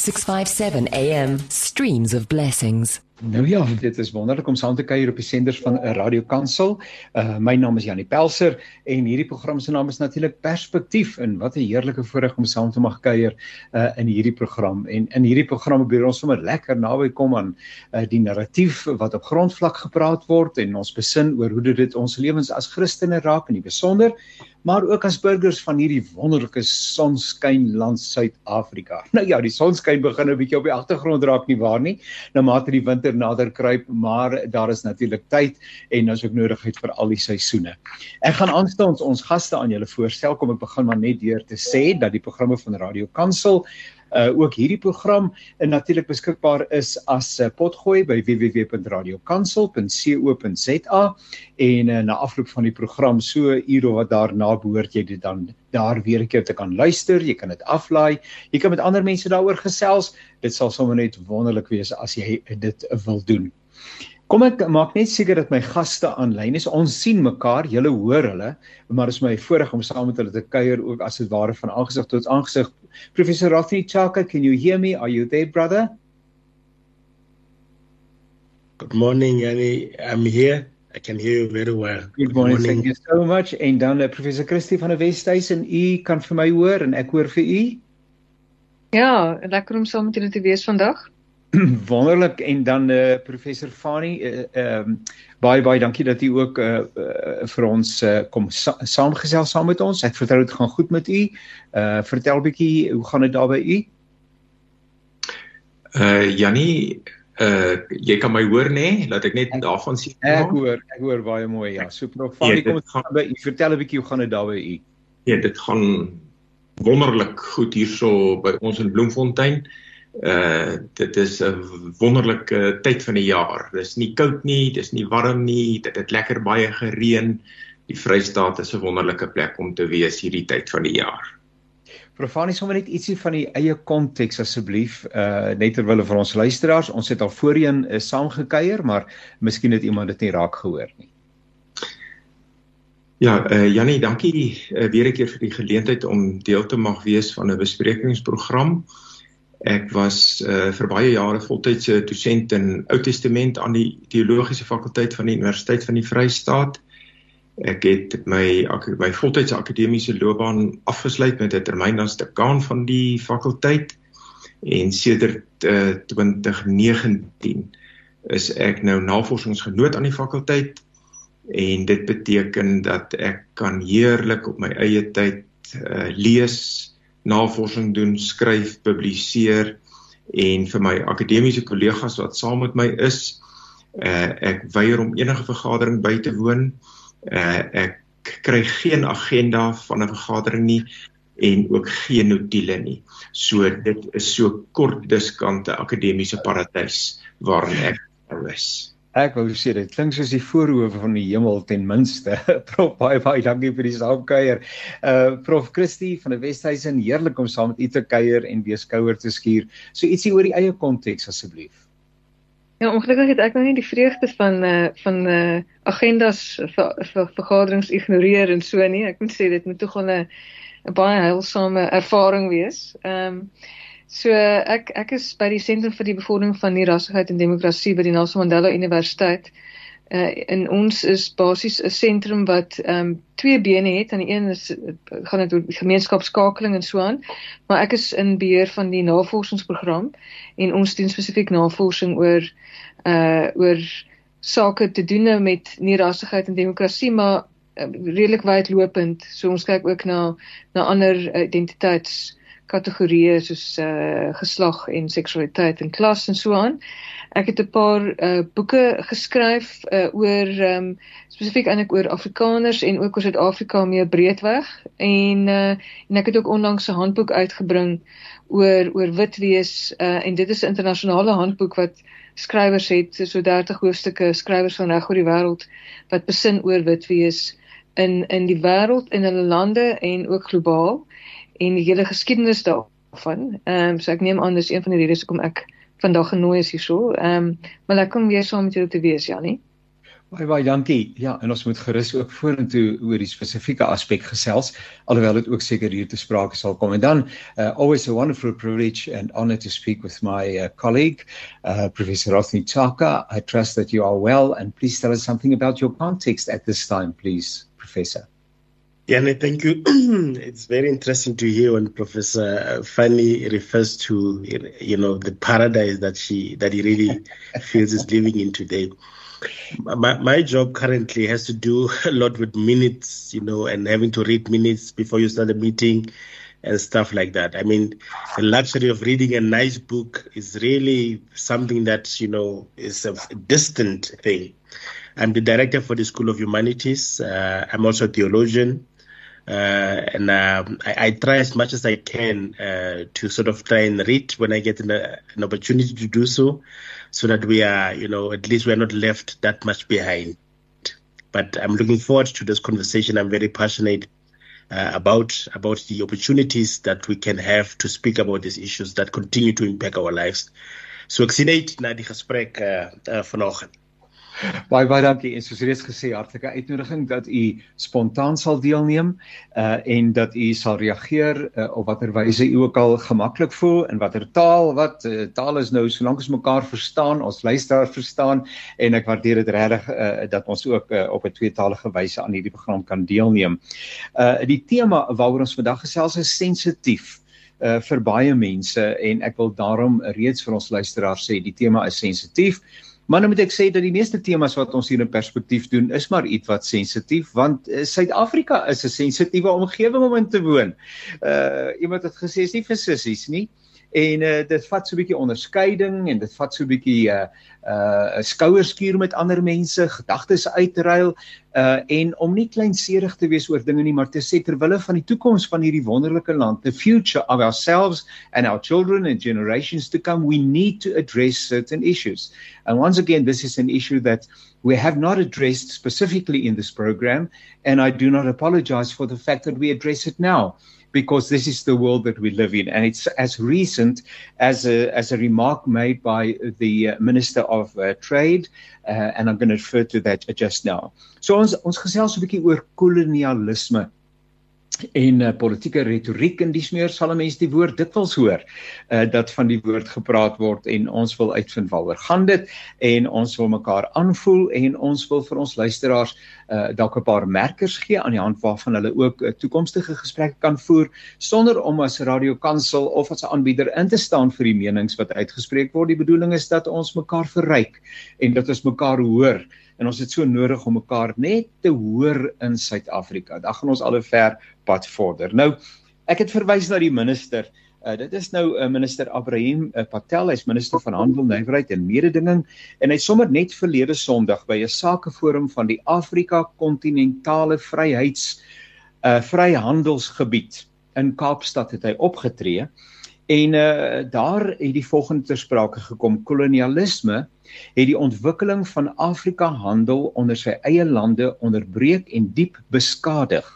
657 AM Streams of Blessings. Nou ja, dit is wonderlik om saam te kuier op die senders van 'n Radio Kansel. Uh my naam is Janie Pelser en hierdie program se naam is natuurlik Perspektief en wat 'n heerlike voorreg om saam te mag kuier uh in hierdie program. En in hierdie program probeer ons sommer lekker naby kom aan uh die narratief wat op grondvlak gepraat word en ons besin oor hoe dit ons lewens as Christene raak in die besonder maar ook as burgers van hierdie wonderlike sonskynland Suid-Afrika. Nou ja, die sonskyn begin 'n bietjie op die agtergrond raak nie waar nie. Nou mate die winter nader kruip, maar daar is natuurlik tyd en ons ook nodigheid vir al die seisoene. Ek gaan aanstonds ons gaste aan julle voorstel. Kom ek begin maar net deur te sê dat die programme van Radio Kansel uh ook hierdie program en natuurlik beskikbaar is as 'n uh, potgooi by www.radiokansel.co.za en uh, na afloop van die program so ure wat daarna behoort jy dit dan daar weer 'n keer te kan luister, jy kan dit aflaai, jy kan met ander mense daaroor gesels. Dit sal sommer net wonderlik wees as jy dit wil doen. Kom ek maak net seker dat my gaste aanlyn is. Ons sien mekaar, julle hoor hulle, maar dit is my voorreg om saam met hulle te kuier ook as dit ware van aangesig tot aangesig. Professor Rafni Chaka, can you hear me? Are you there, brother? Good morning, Yanni. I'm here. I can hear you very well. Good morning. Good morning. Thank you so much. En dan uh, Professor Christie van die Wesduisen, u kan vir my hoor en ek hoor vir u. Ja, lekker om saam met julle te wees vandag. wonderlik en dan eh uh, professor Fani eh, ehm uh, uh, baie baie dankie dat u ook eh uh, uh, vir ons uh, kom sa saamgesels saam met ons. Ek vertrou dit gaan goed met u. Eh uh, vertel bietjie hoe gaan dit daar by u? Eh uh, Jannie eh uh, jy kan my hoor nê? Nee? Laat ek net ek, daarvan sien. Ek hoor, ek hoor baie mooi. Ja, so prof Fani ja, kom ons gaan by u vertel 'n bietjie hoe gaan dit daar by u? Ja, dit gaan wonderlik goed hierso by ons in Bloemfontein. Eh uh dit is 'n wonderlike tyd van die jaar. Dis nie koud nie, dis nie warm nie, dit het lekker baie gereën. Die Vrystaat is 'n wonderlike plek om te wees hierdie tyd van die jaar. Profanie sommer net ietsie van die eie konteks asseblief, uh net terwyl vir ons luisteraars, ons het al voorheen uh, saamgekuier, maar miskien het iemand dit nie raak gehoor nie. Ja, uh Jannie, dankie uh, weer 'n keer vir die geleentheid om deel te mag wees van 'n besprekingsprogram. Uh Ek was uh, vir baie jare voltydse dosent in Ou Testament aan die teologiese fakulteit van die Universiteit van die Vrystaat. Ek het my my voltydse akademiese loopbaan afgesluit met 'n termyn as dekaan van die fakulteit en sedert uh, eh, 2019 is ek nou navorsingsgenoot aan die fakulteit en dit beteken dat ek kan heerlik op my eie tyd uh, lees navorsing doen, skryf, publiseer en vir my akademiese kollegas wat saam met my is, uh, ek weier om enige vergadering by te woon. Uh, ek kry geen agenda van 'n vergadering nie en ook geen notule nie. So dit is so kort diskante akademiese paradys waarin ek nou is. Ek wou sê dit klink soos die voorhoewe van die hemel ten minste. Prof baie baie dankie vir die saamkuier. Uh Prof Christie van die Wesduisen, heerlik om saam met u te kuier en weer skouer te skuur. So ietsie oor die eie konteks asseblief. Ja, ongelukkig het ek nou nie die vreugde van uh van uh agendas vir, vir vergaderings ignoreer en so nie. Ek moet sê dit moet tog 'n 'n baie heilsame ervaring wees. Ehm um, So ek ek is by die sentrum vir die bevordering van nierassigheid en demokrasie by die Nelson Mandela Universiteit. Uh en ons is basies 'n sentrum wat ehm um, twee bene het. Aan die een is gaan dit oor gemeenskapskakeling en so aan, maar ek is in beheer van die navorsingsprogram en ons doen spesifiek navorsing oor uh oor sake te doen met nierassigheid en demokrasie, maar uh, redelik wydlopend. So ons kyk ook na na ander identiteits kategorieë soos uh geslag en seksualiteit en klas en so aan. Ek het 'n paar uh boeke geskryf uh oor um spesifiek eintlik oor Afrikaners en ook oor Suid-Afrika meer breedweg en uh en ek het ook onlangs 'n handboek uitgebring oor oor wit wees uh en dit is 'n internasionale handboek wat skrywers het so 30 hoofstukke skrywers van reg oor die wêreld wat besin oor wit wees in in die wêreld in hulle lande en ook globaal en die hele geskiedenis daarvan. Ehm um, so ek neem aan dis een van die redes hoekom ek vandag genooi is hierso. Ehm um, maar lekker om weer saam met julle te wees, Janie. Baie baie dankie. Ja, en ons moet gerus ook vorentoe oor die spesifieke aspek gesels, alhoewel dit ook seker hier te sprake sal kom. En dan uh, always a wonderful privilege and honor to speak with my uh, colleague, uh, Professor Rothney Chaka. I trust that you are well and please tell us something about your context at this time, please, Professor. Yeah, thank you. it's very interesting to hear when Professor Fanny refers to you know the paradise that she that he really feels is living in today my, my job currently has to do a lot with minutes, you know, and having to read minutes before you start a meeting and stuff like that. I mean, the luxury of reading a nice book is really something that, you know, is a distant thing. I'm the director for the School of Humanities. Uh, I'm also a theologian. Uh, and um, I, I, try as much as I can uh, to sort of try and read when I get an, an opportunity to do so so that we are, you know, at least we are not left that much behind. But I'm looking forward to this conversation. I'm very passionate uh, about about the opportunities that we can have to speak about these issues that continue to impact our lives. So ek na die gesprek uh, uh. Baie baie dankie en soos reeds gesê hartlike uitnodiging dat u spontaan sal deelneem uh en dat u sal reageer uh, op watter wyse u ook al gemaklik voel en watter taal wat uh, taal is nou solank ons mekaar verstaan ons luisteraar verstaan en ek waardeer dit regtig uh, dat ons ook uh, op 'n tweetalige wyse aan hierdie program kan deelneem. Uh die tema waaroor ons vandag gesels is sensitief uh vir baie mense en ek wil daarom reeds vir ons luisteraars sê die tema is sensitief. Maar nou moet ek sê dat die meeste temas wat ons hier in perspektief doen is maar iets wat sensitief want uh, Suid-Afrika is 'n sensitiewe omgewing om in te woon. Uh iemand het gesê is nie vir sissies nie en uh, dit vat so 'n bietjie onderskeiding en dit vat so 'n bietjie 'n uh, uh, skouerskuur met ander mense, gedagtes uitruil uh en om nie kleinserig te wees oor dinge nie, maar te sê ter wille van die toekoms van hierdie wonderlike land, the future of ourselves and our children and generations to come, we need to address certain issues. And once again, this is an issue that we have not addressed specifically in this program, and I do not apologize for the fact that we address it now because this is the world that we live in. And it's as recent as a, as a remark made by the uh, Minister of uh, Trade, uh, and I'm going to refer to that just now. So ons ons gesels 'n bietjie oor kolonialisme en uh, politieke retoriek en dis meer sal mense die woord dikwels hoor uh, dat van die woord gepraat word en ons wil uitvind waaroor gaan dit en ons wil mekaar aanvoel en ons wil vir ons luisteraars uh, dalk 'n paar merkers gee aan die hand waarvan hulle ook uh, toekomstige gesprekke kan voer sonder om as radiokansel of as 'n aanbieder in te staan vir die menings wat uitgespreek word. Die bedoeling is dat ons mekaar verryk en dat ons mekaar hoor en ons het so nodig om mekaar net te hoor in Suid-Afrika. Dan gaan ons al 'n ver pad vorder. Nou, ek het verwys na die minister. Uh, dit is nou uh, minister Abraham uh, Patel, hy's minister van Handel, Nywerheid en Mededinging en hy sommer net verlede Sondag by 'n sakeforum van die Afrika Kontinentale Vryheids uh Vryhandelsgebied in Kaapstad het hy opgetree. En uh daar het die volgende ter sprake gekom: kolonialisme het die ontwikkeling van Afrika handel onder sy eie lande onderbreek en diep beskadig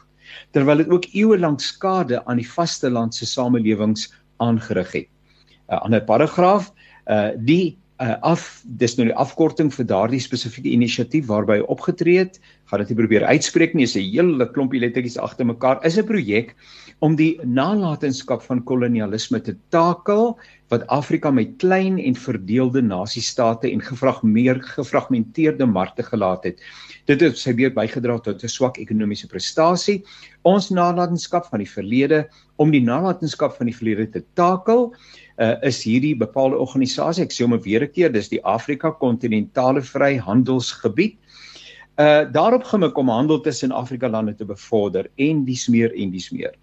terwyl dit ook eeue lank skade aan die vasteland se samelewings aangerig het. 'n Ander paragraaf, uh die uh, af dis nou die afkorting vir daardie spesifieke inisiatief waarby opgetree het, gaan dit nie probeer uitspreek nie, is 'n hele klompie lettertjies agter mekaar. Is 'n projek om die nalatenskap van kolonialisme te takel wat Afrika met klein en verdeelde nasiestate en gevraagmeer gefragmenteerde markte gelaat het. Dit het sy weer bygedra tot 'n swak ekonomiese prestasie. Ons nalatenskap van die verlede om die nalatenskap van die verlede te takel uh, is hierdie bepaalde organisasie, ek sê hom weer 'n keer, dis die Afrika Kontinentale Vryhandelsgebied. Uh daarop gemik om handel tussen Afrika lande te bevorder en dis meer en dis meer.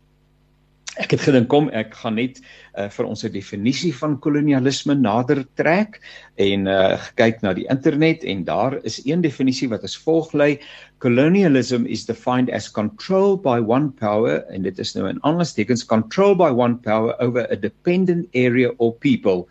Ek het gedink kom ek gaan net uh, vir ons 'n definisie van kolonialisme nader trek en uh kyk na die internet en daar is een definisie wat as volg lê colonialism is defined as control by one power en dit is nou in Engels tekens control by one power over a dependent area or people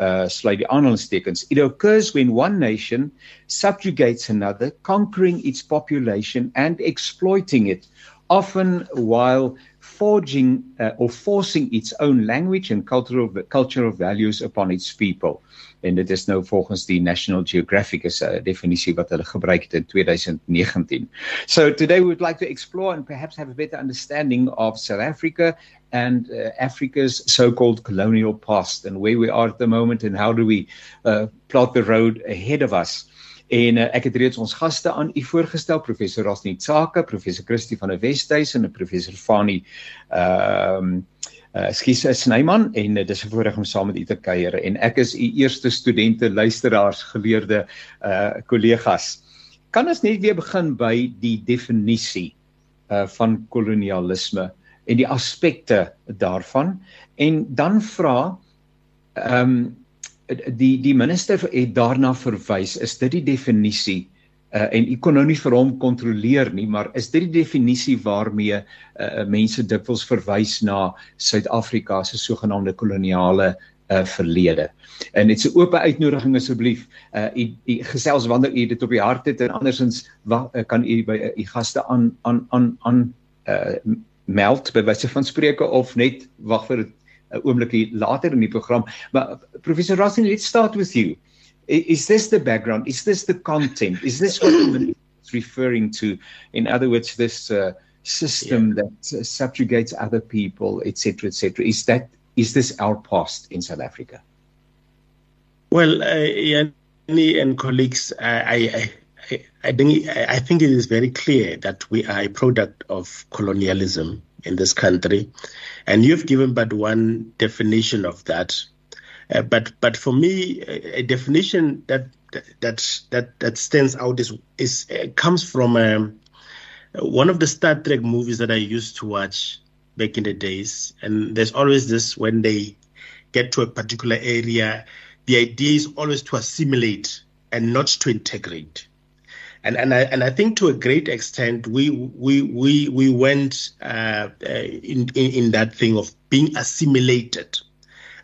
uh sluit die aanhalingstekens it occurs when one nation subjugates another conquering its population and exploiting it often while forging uh, or forcing its own language and cultural cultural values upon its people. En dit is nou volgens die National Geographic is 'n definisie wat hulle gebruik het in 2019. So today we would like to explore and perhaps have a better understanding of South Africa and uh, Africa's so-called colonial past and where we are at the moment and how do we uh, plot the road ahead of us. En uh, ek het reeds ons gaste aan u voorgestel professor Rasni Tsaka, professor Christie van der Westhuizen en professor Fani ehm uh, uh skies Snyman en uh, dis 'n voorreg om saam met u te kuier en ek is u eerste studente luisteraars geleerde uh kollegas. Kan ons net weer begin by die definisie uh van kolonialisme en die aspekte daarvan en dan vra ehm um, die die minister het daarna verwys is dit die definisie uh, en ek kon nou nie vir hom kontroleer nie maar is dit die definisie waarmee uh, mense dikwels verwys na Suid-Afrika se sogenaamde koloniale uh, verlede en dit is 'n oop uitnodiging asseblief uh, u, u gesels wanneer u dit op die hart het en andersins wa, uh, kan u by uh, u gaste aan aan aan aan uh, meld by wyse van spreuke of net wag vir 'n 'n oomblikie later in die program. Maar Professor Rossin, let's start with you. Is this the background? Is this the content? Is this what it's referring to? In other words, this uh, system yeah. that uh, subjugates other people, etc., etc. Is that is this our past in South Africa? Well, uh, Yanni and colleagues, I, I, I think I think it is very clear that we are a product of colonialism in this country. And you've given but one definition of that. Uh, but but for me, a, definition that that that that stands out is is uh, comes from um, one of the Star Trek movies that I used to watch back in the days. And there's always this when they get to a particular area, the idea is always to assimilate and not to integrate and and I and I think to a great extent we we we we went uh, uh, in, in in that thing of being assimilated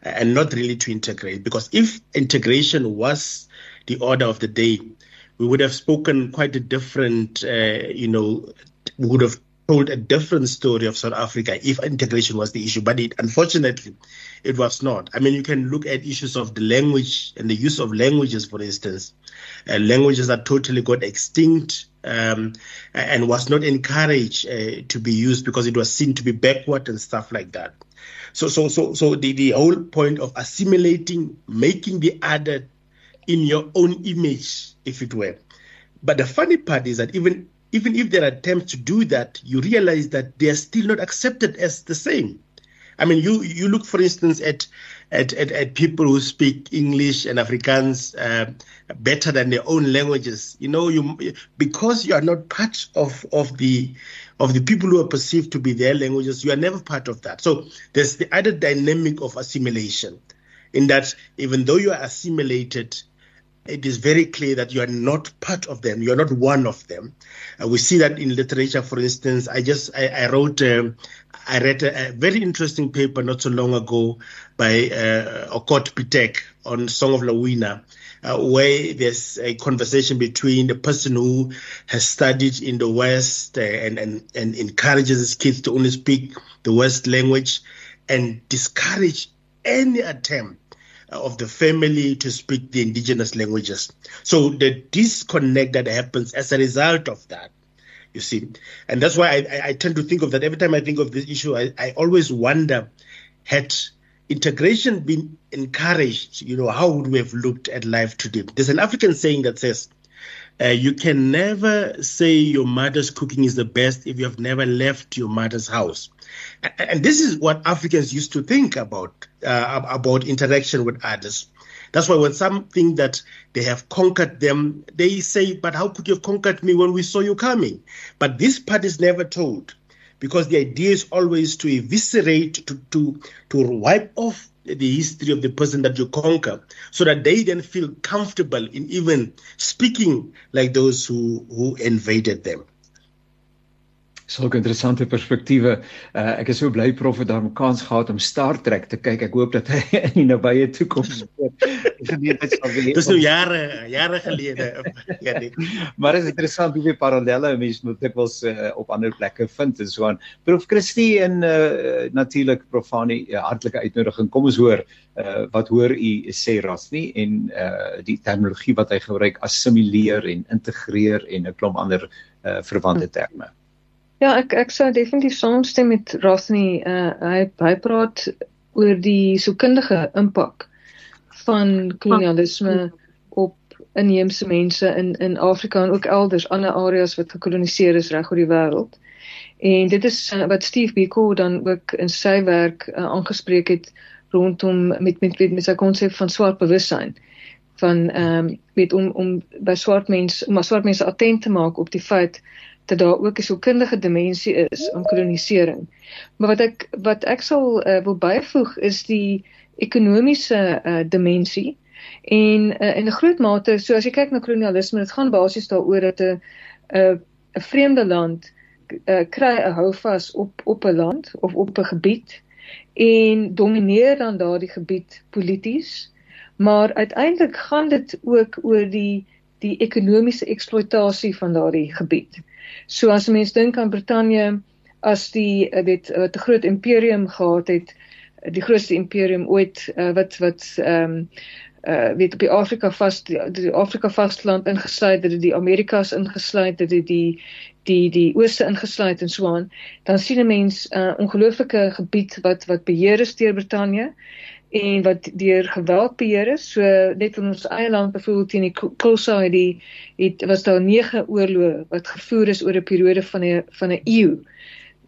and not really to integrate because if integration was the order of the day we would have spoken quite a different uh, you know would have told a different story of South Africa if integration was the issue, but it unfortunately it was not. I mean, you can look at issues of the language and the use of languages, for instance, uh, languages that totally got extinct um, and was not encouraged uh, to be used because it was seen to be backward and stuff like that. So, so, so, so the, the whole point of assimilating, making the other in your own image, if it were. But the funny part is that even even if there are attempts to do that, you realize that they are still not accepted as the same. I mean, you you look, for instance, at at, at, at people who speak English and Afrikaans uh, better than their own languages. You know, you because you are not part of of the of the people who are perceived to be their languages, you are never part of that. So there's the other dynamic of assimilation, in that even though you are assimilated, it is very clear that you are not part of them. You are not one of them. Uh, we see that in literature, for instance. I just I, I wrote, uh, I read a, a, very interesting paper not so long ago by uh, Okot Pitek on Song of Lawina, uh, where there's a conversation between the person who has studied in the West uh, and, and, and encourages his kids to only speak the West language and discourage any attempt of the family to speak the indigenous languages. So the disconnect that happens as a result of that, you see, and that's why I, I tend to think of that every time I think of this issue. I, I always wonder, had integration been encouraged, you know, how would we have looked at life today? There's an African saying that says, uh, you can never say your mother's cooking is the best if you have never left your mother's house. And this is what Africans used to think about uh, about interaction with others. That's why when some think that they have conquered them, they say, "But how could you have conquered me when we saw you coming?" But this part is never told, because the idea is always to eviscerate, to to to wipe off the history of the person that you conquer, so that they then feel comfortable in even speaking like those who who invaded them. Sulke interessante perspektiewe. Uh, ek is so bly prof het daarom kans gehad om Star Trek te kyk. Ek hoop dat hy in die nabye toekoms geleentheid sal hê. Dis nou jare, jare gelede. ja nee. Maar is interessant hoe baie parallelle mense moet dikwels uh, op ander plekke vind en so aan. Prof Christie en uh, natuurlik Profani, uh, hartlike uitnodiging. Kom ons hoor uh, wat hoor u sê Rasni en uh, die terminologie wat hy gebruik assimileer en integreer en 'n klomp ander uh, verwante terme. Ja, ek ek sou definitief saamstem met Rosny. Uh hy hy praat oor die soekundige impak van kolonialisme op inheemse mense in in Afrika en ook elders ander areas wat gekoloniseer is reg oor die wêreld. En dit is uh, wat Steve Biko dan ook in sy werk uh, aangespreek het rondom met met met, met sy konsep van swart bewussyn van ehm um, weet om om by swart mense om swart mense attent te maak op die feit dat daar ook 'n sielkundige dimensie is aan kolonisering. Maar wat ek wat ek sal uh, wil byvoeg is die ekonomiese uh, dimensie. En uh, in 'n groot mate, so as jy kyk na kolonialisme, dit gaan basies daaroor dat 'n 'n 'n vreemde land uh, kry 'n houvas op op 'n land of op 'n gebied en domineer dan daardie gebied polities. Maar uiteindelik gaan dit ook oor die die ekonomiese eksploitasie van daardie gebied. So as 'n mens dink aan Brittanje as die eh, weet wat 'n groot imperium gehad het, die grootste imperium ooit uh, wat wat ehm um, uh weet op die Afrika vas die, die Afrika vasteland ingesluit het die Amerikas ingesluit het die die die die ooste ingesluit en so aan dan sien 'n mens 'n uh, ongelooflike gebied wat wat beheer is deur Brittanje en wat deur geweld beheer is. So net in ons eie land byvoorbeeld teen die Xhosa het die het was daar 9 oorloë wat gevoer is oor 'n periode van 'n van 'n eeu.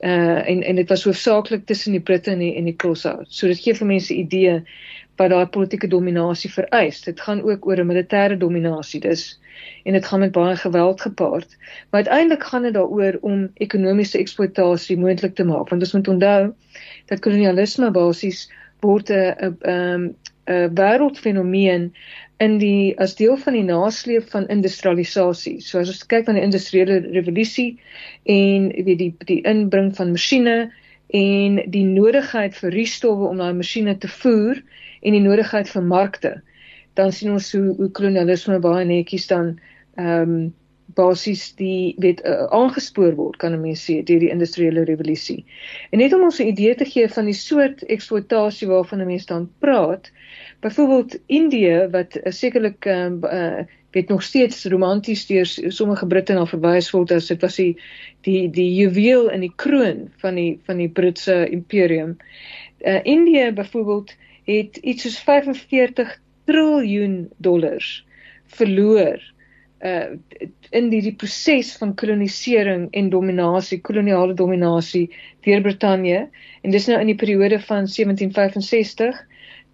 Uh en en dit was hoofsaaklik tussen die Britte en die en die Xhosa. So dit gee vir mense 'n idee wat daai politieke dominasie vereis. Dit gaan ook oor 'n militêre dominasie. Dis en dit gaan met baie geweld gepaard. Maar uiteindelik gaan dit daaroor om ekonomiese eksploitasie moontlik te maak. Want ons moet onthou dat kolonialisme basies word 'n 'n 'n wêreldfenomeen in die as deel van die nasleep van industrialisasie. So as ons kyk na die industriële revolusie en weet die die inbring van masjiene en die nodigheid vir riestowwe om daai masjiene te voer en die nodigheid vir markte, dan sien ons hoe, hoe kolonialisme baie netjies dan ehm um, basies die weet uh, aangespoor word kan 'n mens sê deur die industriële revolusie. En net om ons 'n idee te gee van die soort eksploitasie waarvan 'n mens dan praat, byvoorbeeld Indië wat uh, sekerlik uh, uh, weet nog steeds romanties deur sommige Britte na verwys word as dit was die die die juweel in die kroon van die van die Britse imperium. Uh, Indië byvoorbeeld het iets soos 45 triljoen dollars verloor uh in die, die proses van kolonisering en dominasie, koloniale dominasie deur Brittanje en dis nou in die periode van 1765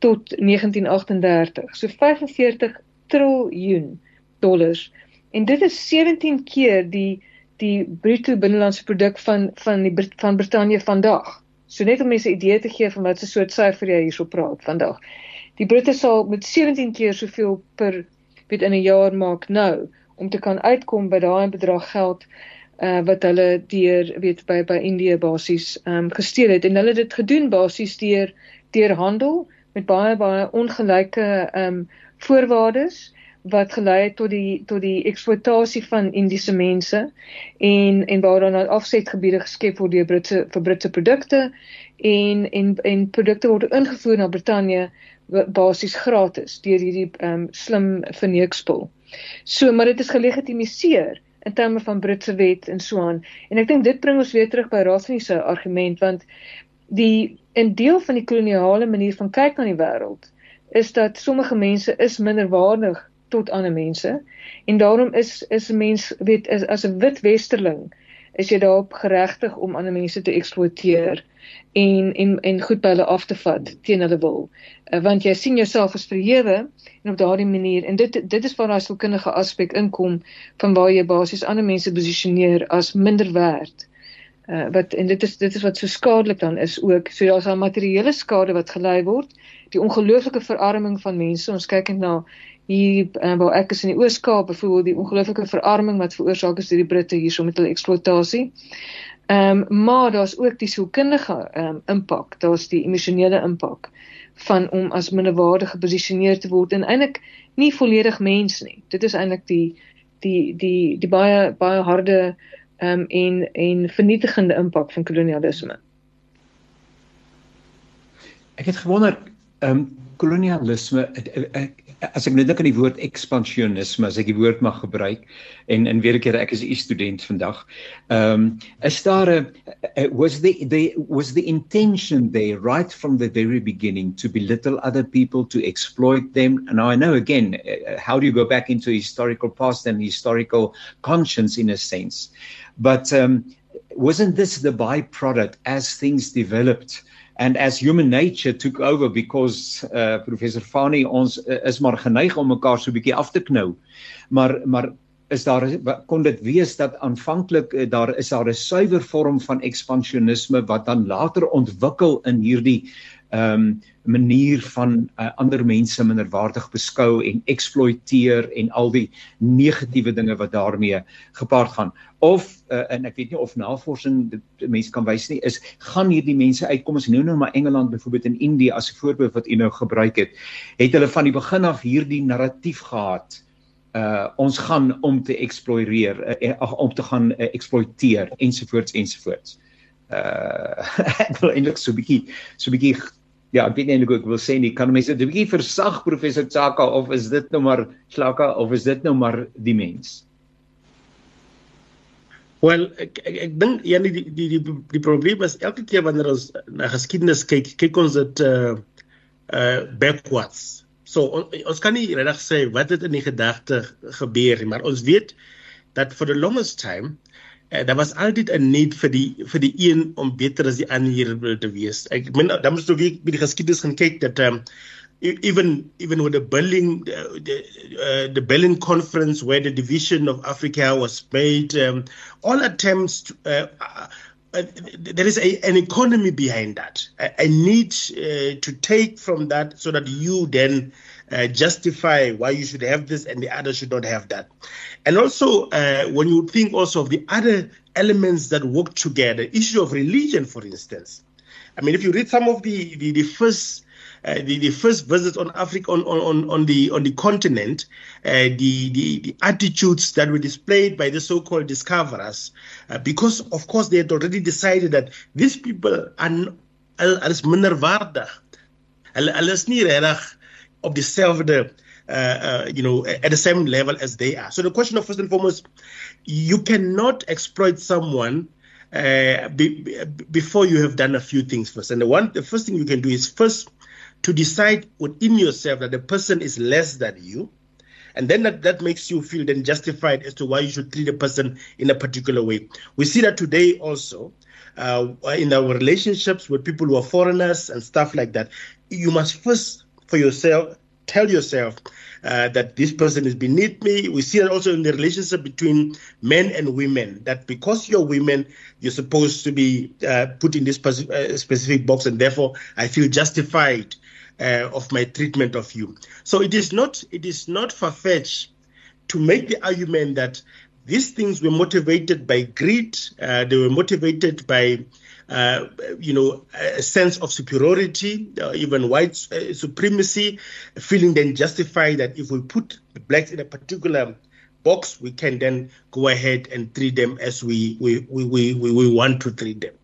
tot 1938. So 45 triljoen dollars. En dit is 17 keer die die bruto binnelandse produk van van die van Brittanje vandag. So net om mense 'n idee te gee van wat se soort syfer jy hierso praat vandag. Die Britte sal met 17 keer soveel per weet in 'n jaar maak nou om te kan uitkom by daai bedrag geld uh wat hulle deur weet by by Indië basies um gesteel het. En hulle het dit gedoen basies deur deur handel met baie baie ongelyke um voorwaardes wat gelei het tot die tot die eksploitasie van Indiese mense en en waar dan afsetgebiede geskep word deur Britse vir Britse produkte en en en produkte word ingevoer na Brittanje basies gratis deur hierdie um, slim verneekspul. So, maar dit is gelegitimiseer in terme van Britse wet en so aan. En ek dink dit bring ons weer terug by Rasni se argument want die 'n deel van die koloniale manier van kyk na die wêreld is dat sommige mense is minderwaardig tot ander mense en daarom is is 'n mens weet is, as 'n wit westerling is jy daarop geregtig om ander mense te eksploiteer en en en goed by hulle af te vat teen hulle wil. Uh, want jy sien jouself as verhewe en op daardie manier en dit dit is waar daai sielkundige aspek inkom van waar jy basies ander mense posisioneer as minder werd. Uh wat en dit is dit is wat so skadelik dan is ook. So daar's al materiële skade wat gelei word, die ongelooflike verarming van mense. Ons kyk net na hier uh, waar ek is in die Oos-Kaap byvoorbeeld die ongelooflike verarming wat veroorsaak is deur die Britte hierso met hulle eksploitasie. Ehm um, maar daar's ook die sielkundige ehm um, impak, daar's die emosionele impak van om as minderwaardig geposisioneer te word en eintlik nie volledig mens nie. Dit is eintlik die die die die baie baie harde ehm um, en en vernietigende impak van kolonialisme. Ek het gewonder ehm um, kolonialisme ek as ek nou dink aan die woord ekspansionisme as ek die woord mag gebruik en en weer 'n keer ek is 'n student vandag. Ehm um, is daar 'n was the the was the intention there right from the very beginning to belittle other people to exploit them and I know again uh, how do you go back into historical past and historical conscience in a sense. But um wasn't this the byproduct as things developed and as human nature took over because uh professor Fani ons uh, is maar geneig om mekaar so bietjie af te knou. Maar maar is daar kon dit wees dat aanvanklik uh, daar is daar 'n suiwer vorm van ekspansionisme wat dan later ontwikkel in hierdie ehm um, manier van uh, ander mense minderwaardig beskou en eksploiteer en al die negatiewe dinge wat daarmee gepaard gaan. Of uh, en ek weet nie of navorsing dit mense kan wys nie is gaan hierdie mense uitkom as nou nou maar Engeland byvoorbeeld in Indië as 'n voorbeeld wat u nou gebruik het het hulle van die begin af hierdie narratief gehad uh ons gaan om te eksploreer uh, om te gaan uh, eksploiteer ensovoorts ensovoorts. Uh ek wil eintlik so 'n bietjie so 'n bietjie ja, ek weet nie eintlik hoe ek wil sê nie. Kan mense dit 'n bietjie versag professor Tsaka of is dit nou maar Slaka of is dit nou maar die mens? Wel, ek ek, ek dink ja die die die die, die probleem is elke keer wanneer ons na geskiedenis kyk, kyk ons dit uh uh backwards. So on, ons kan nie regtig sê wat het in die gedagte gebeur nie, maar ons weet dat for the longest time uh, daar was altyd 'n need vir die vir die een om beter as die ander te wees. Ek meen dan moet jy by die geskiedenis gaan kyk dat um, even even with the Berlin uh, the, uh, the Berlin conference where the division of Africa was made um, all attempts to, uh, uh, there is a, an economy behind that. I, I need uh, to take from that so that you then uh, justify why you should have this and the other should not have that. And also, uh, when you think also of the other elements that work together, issue of religion, for instance. I mean, if you read some of the the, the first uh, the, the first visits on Africa on, on, on the on the continent, uh, the, the the attitudes that were displayed by the so-called discoverers, uh, because of course they had already decided that these people are as minderwaardig. Hulle is nie regtig op dieselfde uh, uh, you know, at the same level as they are. So the question of first and foremost, you cannot exploit someone uh, be, before you have done a few things first. And the one, the first thing you can do is first to decide within yourself that the person is less than you, and then that, that makes you feel then justified as to why you should treat a person in a particular way. We see that today also. Uh, in our relationships with people who are foreigners and stuff like that, you must first for yourself tell yourself uh, that this person is beneath me. We see that also in the relationship between men and women, that because you're women, you're supposed to be uh, put in this uh, specific box, and therefore I feel justified uh, of my treatment of you. So it is not it is not far fetched to make the argument that these things were motivated by greed. Uh, they were motivated by uh, you know, a sense of superiority, uh, even white uh, supremacy, feeling then justified that if we put the blacks in a particular box, we can then go ahead and treat them as we, we, we, we, we want to treat them.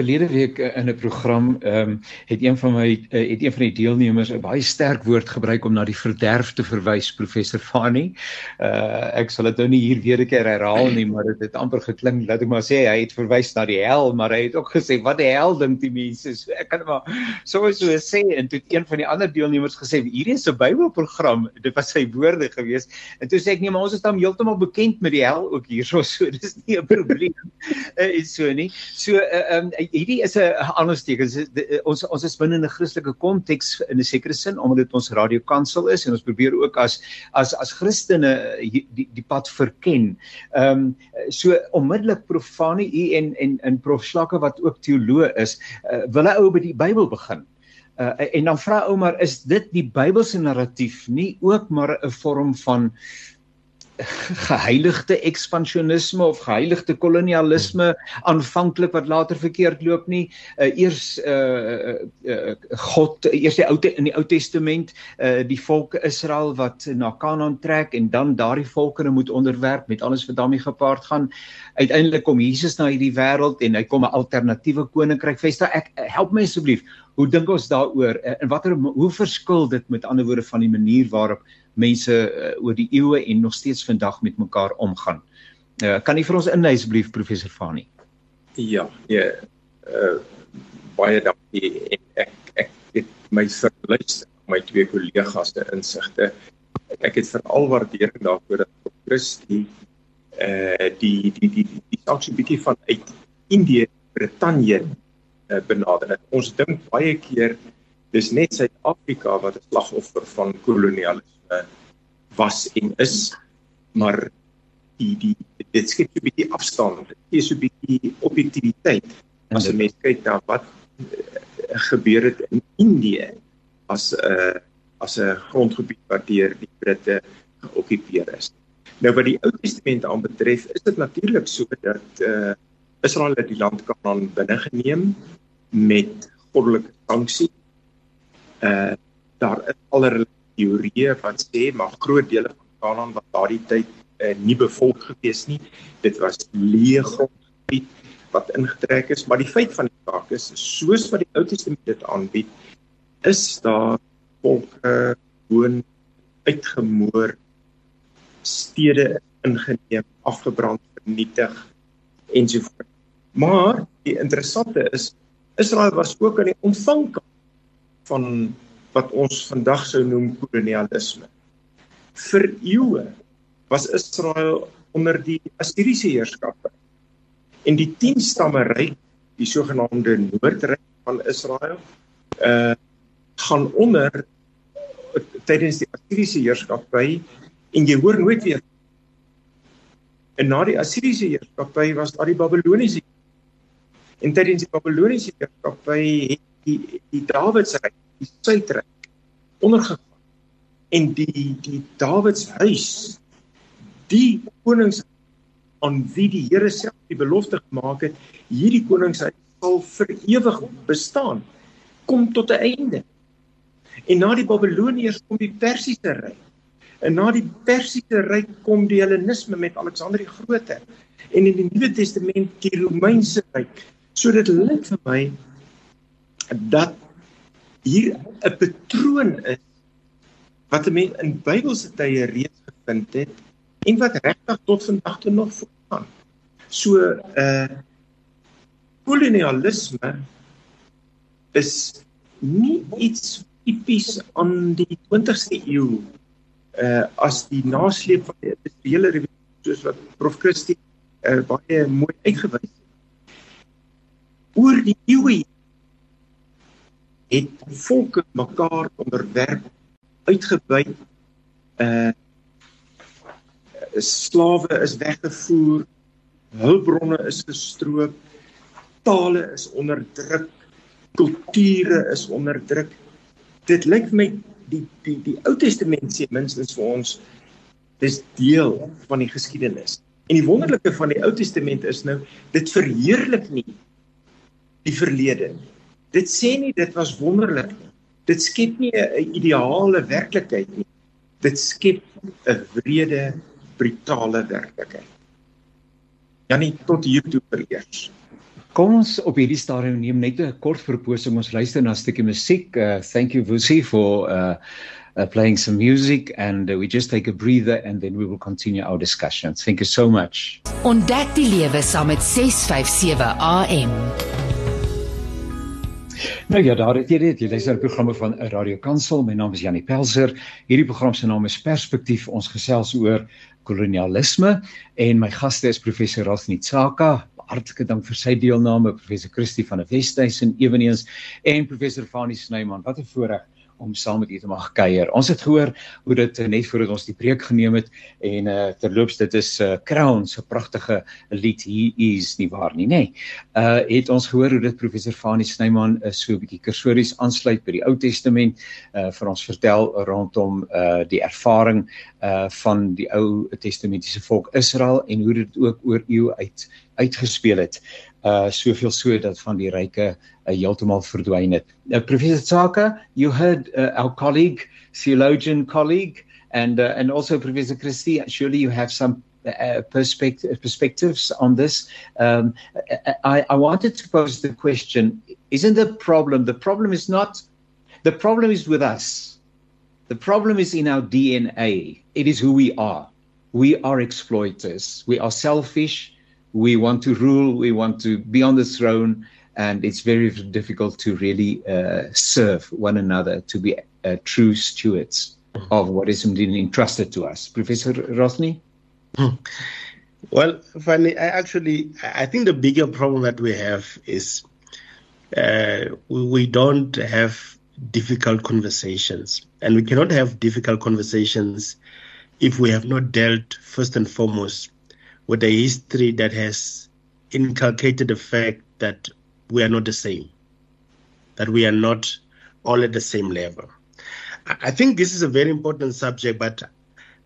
Verlede week uh, in 'n program ehm um, het een van my uh, het een van die deelnemers 'n baie sterk woord gebruik om na die verderf te verwys professor Fani. Uh ek sal dit nou nie hier weer 'n keer herhaal nie, maar dit het amper geklink laat ek maar sê hy het verwys na die hel, maar hy het ook gesê wat die hel dink die mense. So ek kan maar so so sê en toe een van die ander deelnemers gesê hierdie is 'n Bybelprogram. Dit was sy woorde gewees. En toe sê ek nee, maar ons is dan heeltemal bekend met die hel ook hierso, so dis nie 'n probleem. uh, is so nie. So uh, um, hierdie is 'n aansteek. Ons ons is binne 'n Christelike konteks in 'n sekere sin omdat dit ons radiokansel is en ons probeer ook as as as Christene die die pad verken. Ehm um, so onmiddellik profane u en en in prof Slakke wat ook teoloog is, uh, wil hy ou by die Bybel begin. Uh, en dan vra ou maar is dit die Bybelse narratief nie ook maar 'n vorm van geheiligde ekspansionisme of geheiligde kolonialisme aanvanklik wat later verkeerd loop nie. Uh, eers uh, uh, God eers die ou in die Ou Testament uh, die volk Israel wat na Kanaan trek en dan daardie volkere moet onderwerp met alles wat daarmee gepaard gaan. Uiteindelik kom Jesus na hierdie wêreld en hy kom 'n alternatiewe koninkryk vestig. Ek help my asseblief. Hoe dink ons daaroor en watter hoe verskil dit met ander woorde van die manier waarop mense uh, oor die eeue en nog steeds vandag met mekaar omgaan. Uh, kan u vir ons inlei asseblief professor Fani? Ja, ja. Uh, baie dankie en ek ek het my verluister my twee kollegas se insigte. Ek het veral waardering daarvoor dat Christie uh die die die die saak so 'n bietjie van uit Indië, Brittanje uh, benader. Ons dink baie keer dis net Suid-Afrika wat 'n slagoffer van kolonialisme uh, was en is maar die die dit skep 'n bietjie afstand dit gee so 'n bietjie objektiviteit. As 'n mens kyk na wat uh, gebeur het in Indië as 'n uh, as 'n grondgebied wat deur die Britte geokkupeer is. Nou wat die Ou Testament aanbetref is dit natuurlik so dat uh, Israel het die land Kanaan binne geneem met goddelike sanksie uh daar is allerlei teorieë wat sê maar groot dele van Kanaan was daardie tyd uh, nie bevolk gewees nie. Dit was leë grondgebied wat ingetrek is, maar die feit van die saak is soos wat die Ou Testament dit aanbied, is daar volke woon uitgemoor stede ingeneem, afgebrand, vernietig ensovoorts. Maar die interessante is Israel was ook aan die ontvangkant van wat ons vandag sou noem kolonialisme. Vir eeue was Israel onder die Assiriese heerskappy. En die 10 stamme ryk, die sogenaamde Noordryk van Israel, uh gaan onder tydens die Assiriese heerskappy en jy hoor nooit weer en na die Assiriese heerskappy was daar die Babiloniese en tydens die Babiloniese heerskappy het die die Dawidsryk die suidryk ondergegaan. En die die Dawids huis die konings aan wie die Here self die belofte gemaak het hierdie koningshuis sal vir ewig bestaan kom tot 'n einde. En na die Babiloniërs kom die Persiese ryk. En na die Persiese ryk kom die Hellenisme met Alexander die Grote. En in die Nuwe Testament die Romeinse ryk. So dit lyk vir my dat hier 'n patroon is wat 'n mens in Bybelse tye reeds gevind het en wat regtig tot vandag toe nog voortgaan. So 'n uh, kolonialisme is nie iets tipies aan die 20ste eeu uh as die nasleep van die industriële revolusie soos wat Prof Christie uh, baie mooi uitgewys het. Oor die eeue het volke mekaar onderwerp uitgebuit uh slawe is weggevoer hulpbronne is gestroop tale is onderdruk kulture is onderdruk. Dit lyk my die die die Ou Testament sê minstens vir ons dis deel van die geskiedenis. En die wonderlike van die Ou Testament is nou dit verheerlik nie die verlede nie Dit sê nie dit was wonderlik nie. Dit skep nie 'n ideale werklikheid nie. Dit skep 'n wrede, brutale werklikheid. Janie tot hier toe vereers. Kom ons op hierdie stadium neem net 'n kort verposing. Ons luister na 'n stukkie musiek. Uh, thank you Vusi for uh, uh playing some music and uh, we just take a breather and then we will continue our discussion. Thank you so much. Ontdek die lewe saam met 657 AM. Nou ja, daar het jy dit. Jy luister na programme van Radio Kansel. My naam is Janie Pelser. Hierdie program se naam is Perspektief. Ons gesels oor kolonialisme en my gaste is professor Rasni Tsaka. Hartlike dank vir sy deelname, professor Christie van die Wesduisen eweneens en professor Fanie Snyman. Wat 'n voorreg om saam met u te mag kuier. Ons het gehoor hoe dit uh, net voordat ons die preek geneem het en uh, terloops dit is uh, Crown se pragtige lied He is nie waar nie, nê. Nee. Uh het ons gehoor hoe dit professor Fanie Snyman is uh, so 'n bietjie kursories aansluit by die Ou Testament uh vir ons vertel rondom uh die ervaring uh van die Ou Testamentiese volk Israel en hoe dit ook oor eeu uit uitgespeel het uh soveel so dat van die ryke uh, heeltemal verdwyn het. Uh, Professor Tsaka, you heard uh, our colleague, theologian colleague and uh, and also Professor Christie, surely you have some uh, perspective, perspectives on this. Um, I, I wanted to pose the question, isn't the problem the problem is not the problem is with us. The problem is in our DNA. It is who we are. We are exploiters. We are selfish we want to rule, we want to be on the throne, and it's very difficult to really uh, serve one another, to be uh, true stewards of what is indeed entrusted to us. Professor Rosny? Hmm. Well, Fanny, I actually, I think the bigger problem that we have is uh, we don't have difficult conversations. And we cannot have difficult conversations if we have not dealt, first and foremost, with a history that has inculcated the fact that we are not the same, that we are not all at the same level. I think this is a very important subject, but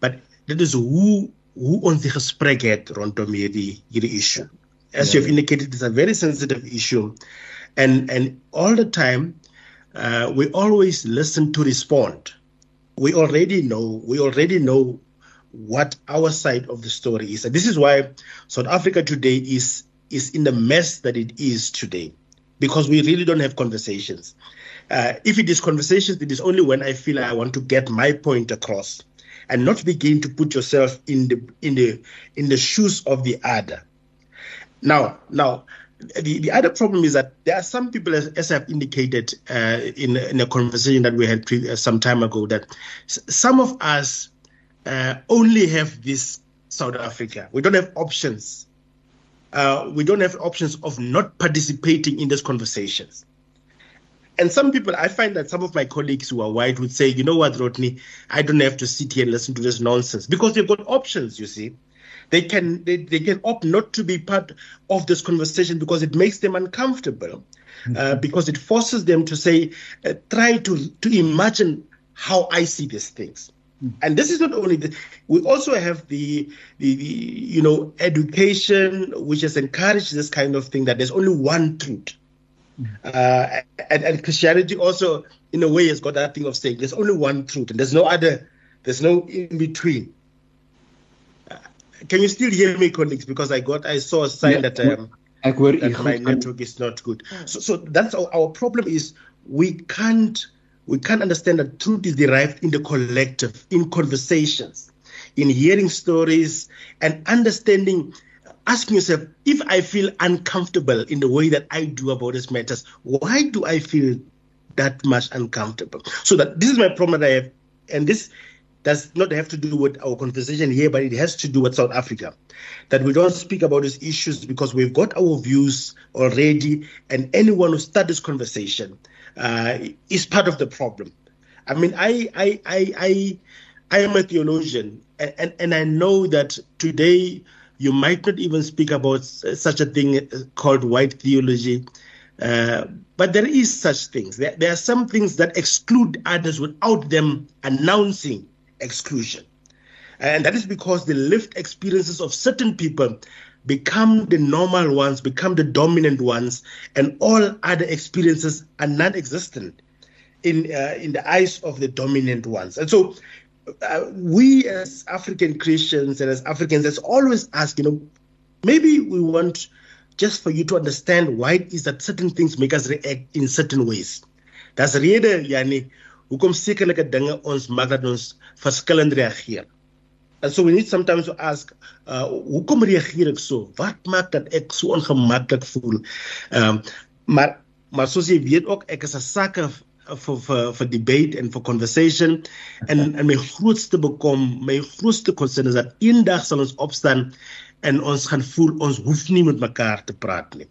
but that is who who ons die gesprek het rondom hierdie hierdie issue. As yeah. you've indicated, it's a very sensitive issue, and and all the time, uh, we always listen to respond. We already know. We already know what our side of the story is. And this is why South Africa today is is in the mess that it is today, because we really don't have conversations. Uh, if it is conversations, it is only when I feel I want to get my point across, and not begin to put yourself in the in the in the shoes of the other. Now, now. The, the other problem is that there are some people, as, as I've indicated uh, in, in a conversation that we had pre- uh, some time ago, that s- some of us uh, only have this South Africa. We don't have options. Uh, we don't have options of not participating in these conversations. And some people, I find that some of my colleagues who are white would say, you know what, Rodney, I don't have to sit here and listen to this nonsense because they've got options, you see. They can they, they can opt not to be part of this conversation because it makes them uncomfortable, mm-hmm. uh, because it forces them to say, uh, try to to imagine how I see these things and this is not only the, we also have the, the, the you know education which has encouraged this kind of thing that there's only one truth. Uh, and, and christianity also in a way has got that thing of saying there's only one truth and there's no other there's no in between. Uh, can you still hear me colleagues? Because i got i saw a sign yeah, that um, that my network is not good. So so that's our, our problem is we can't we can't understand that truth is derived in the collective, in conversations, in hearing stories, and understanding, asking yourself, if I feel uncomfortable in the way that I do about these matters, why do I feel that much uncomfortable? So that this is my problem that I have, and this does not have to do with our conversation here, but it has to do with South Africa. That we don't speak about these issues because we've got our views already, and anyone who starts this conversation uh, is part of the problem. I mean, I I I I, I am a theologian, and, and, and I know that today you might not even speak about such a thing called white theology. Uh, but there is such things. There, there are some things that exclude others without them announcing exclusion. And that is because the lived experiences of certain people become the normal ones, become the dominant ones, and all other experiences are non-existent in uh, in the eyes of the dominant ones. And so, uh, we as African Christians and as Africans, let's always ask, you know, maybe we want just for you to understand why it is that certain things make us react in certain ways. That's rede yani hoekom sekerlike dinge ons maak dat ons verskillend reageer. And so we need sometimes to ask, uh, hoekom reageer ek so? Wat maak dat ek so ongemaklik voel? Um, maar maar soos jy weet ook, ek is 'n sakke vir vir vir debate en vir conversation en en my grootste bekom, my grootste concern is dat eendag sal ons opstaan en ons gaan voel ons hoef nie met mekaar te praat nie.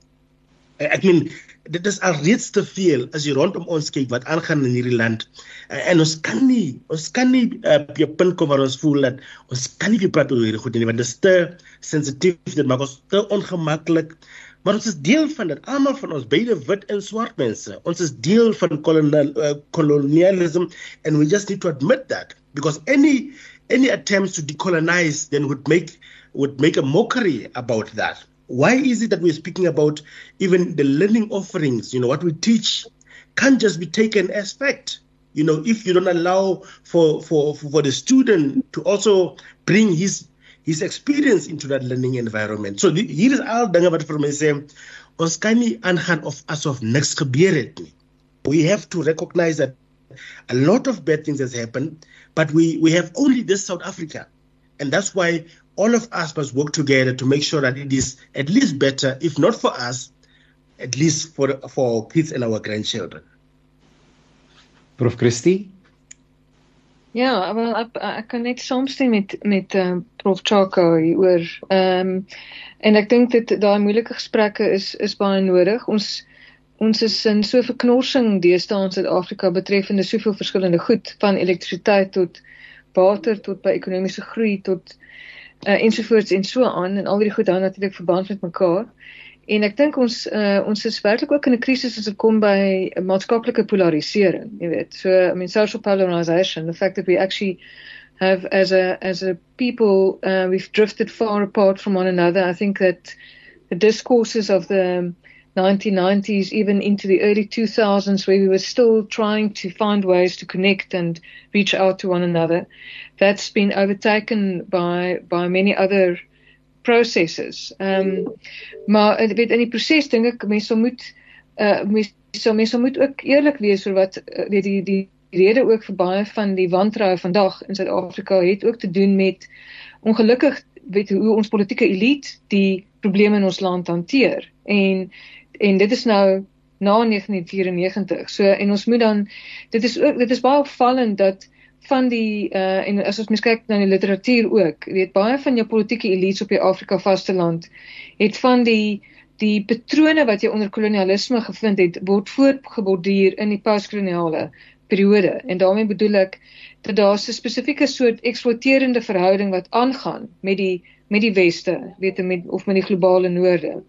Ek meen dit is alreeds te veel as jy rondom ons kyk wat aangaan in hierdie land. Uh, en ons kan nie ons kan nie uh, op 'n punt kom waar ons voel dat ons kan nie praat oor hierdie goed nie want dit is te sensitief, dit maak ons te ongemaklik. Maar ons is deel van dit. Almal van ons, beide wit en swart mense. Ons is deel van kolonial uh, colonialism and we just need to admit that because any any attempts to decolonize then would make would make a mockery about that. Why is it that we're speaking about even the learning offerings? You know, what we teach can't just be taken as fact. You know, if you don't allow for for for the student to also bring his his experience into that learning environment. So hier is al dinge wat vir my um, sê ons kan nie of asof niks. We have to recognize that a lot of bad things has happened, but we we have only this South Africa. And that's why all of us must work together to make sure that it is at least better, if not for us, at least for for our kids and our grandchildren. Prof Christie Ja, wel ek, ek kan net saamstem met met uh, Prof Chaka oor ehm um, en ek dink dit daai moeilike gesprekke is is baie nodig. Ons ons is in so verknorsing deesdae in Suid-Afrika betreffende soveel verskillende goed van elektrisiteit tot water tot by ekonomiese groei tot uh, ensovoorts en so aan en al die goed hou natuurlik verband met mekaar. En ek dink ons uh, ons is werklik ook in 'n krisis as dit kom by maatskaplike polarisering, jy weet. So I mean social polarization, the fact that we actually have as a as a people uh, we've drifted far apart from one another. I think that the discourses of the 1990s, even into the early 2000s, where we were still trying to find ways to connect and reach out to one another. That's been overtaken by by many other processes. Um, maar ek weet in die proses dink ek mense moet uh mense mense moet ook eerlik wees oor wat uh, weet die die rede ook vir baie van die wantroue vandag in Suid-Afrika het ook te doen met ongelukkig weet hoe ons politieke elite die probleme in ons land hanteer en en dit is nou na 1994. So en ons moet dan dit is ook dit is baie opvallend dat van die uh en as ons mens kyk na die literatuur ook, weet baie van jou politieke elites op die Afrika vasteland het van die die patrone wat jy onder kolonialisme gevind het word voortgeborduur in die postkoloniale periode en daarmee bedoel ek dat daar 'n spesifieke soort eksploiterende verhouding wat aangaan met die met die weste, weet jy met of met die globale noorde.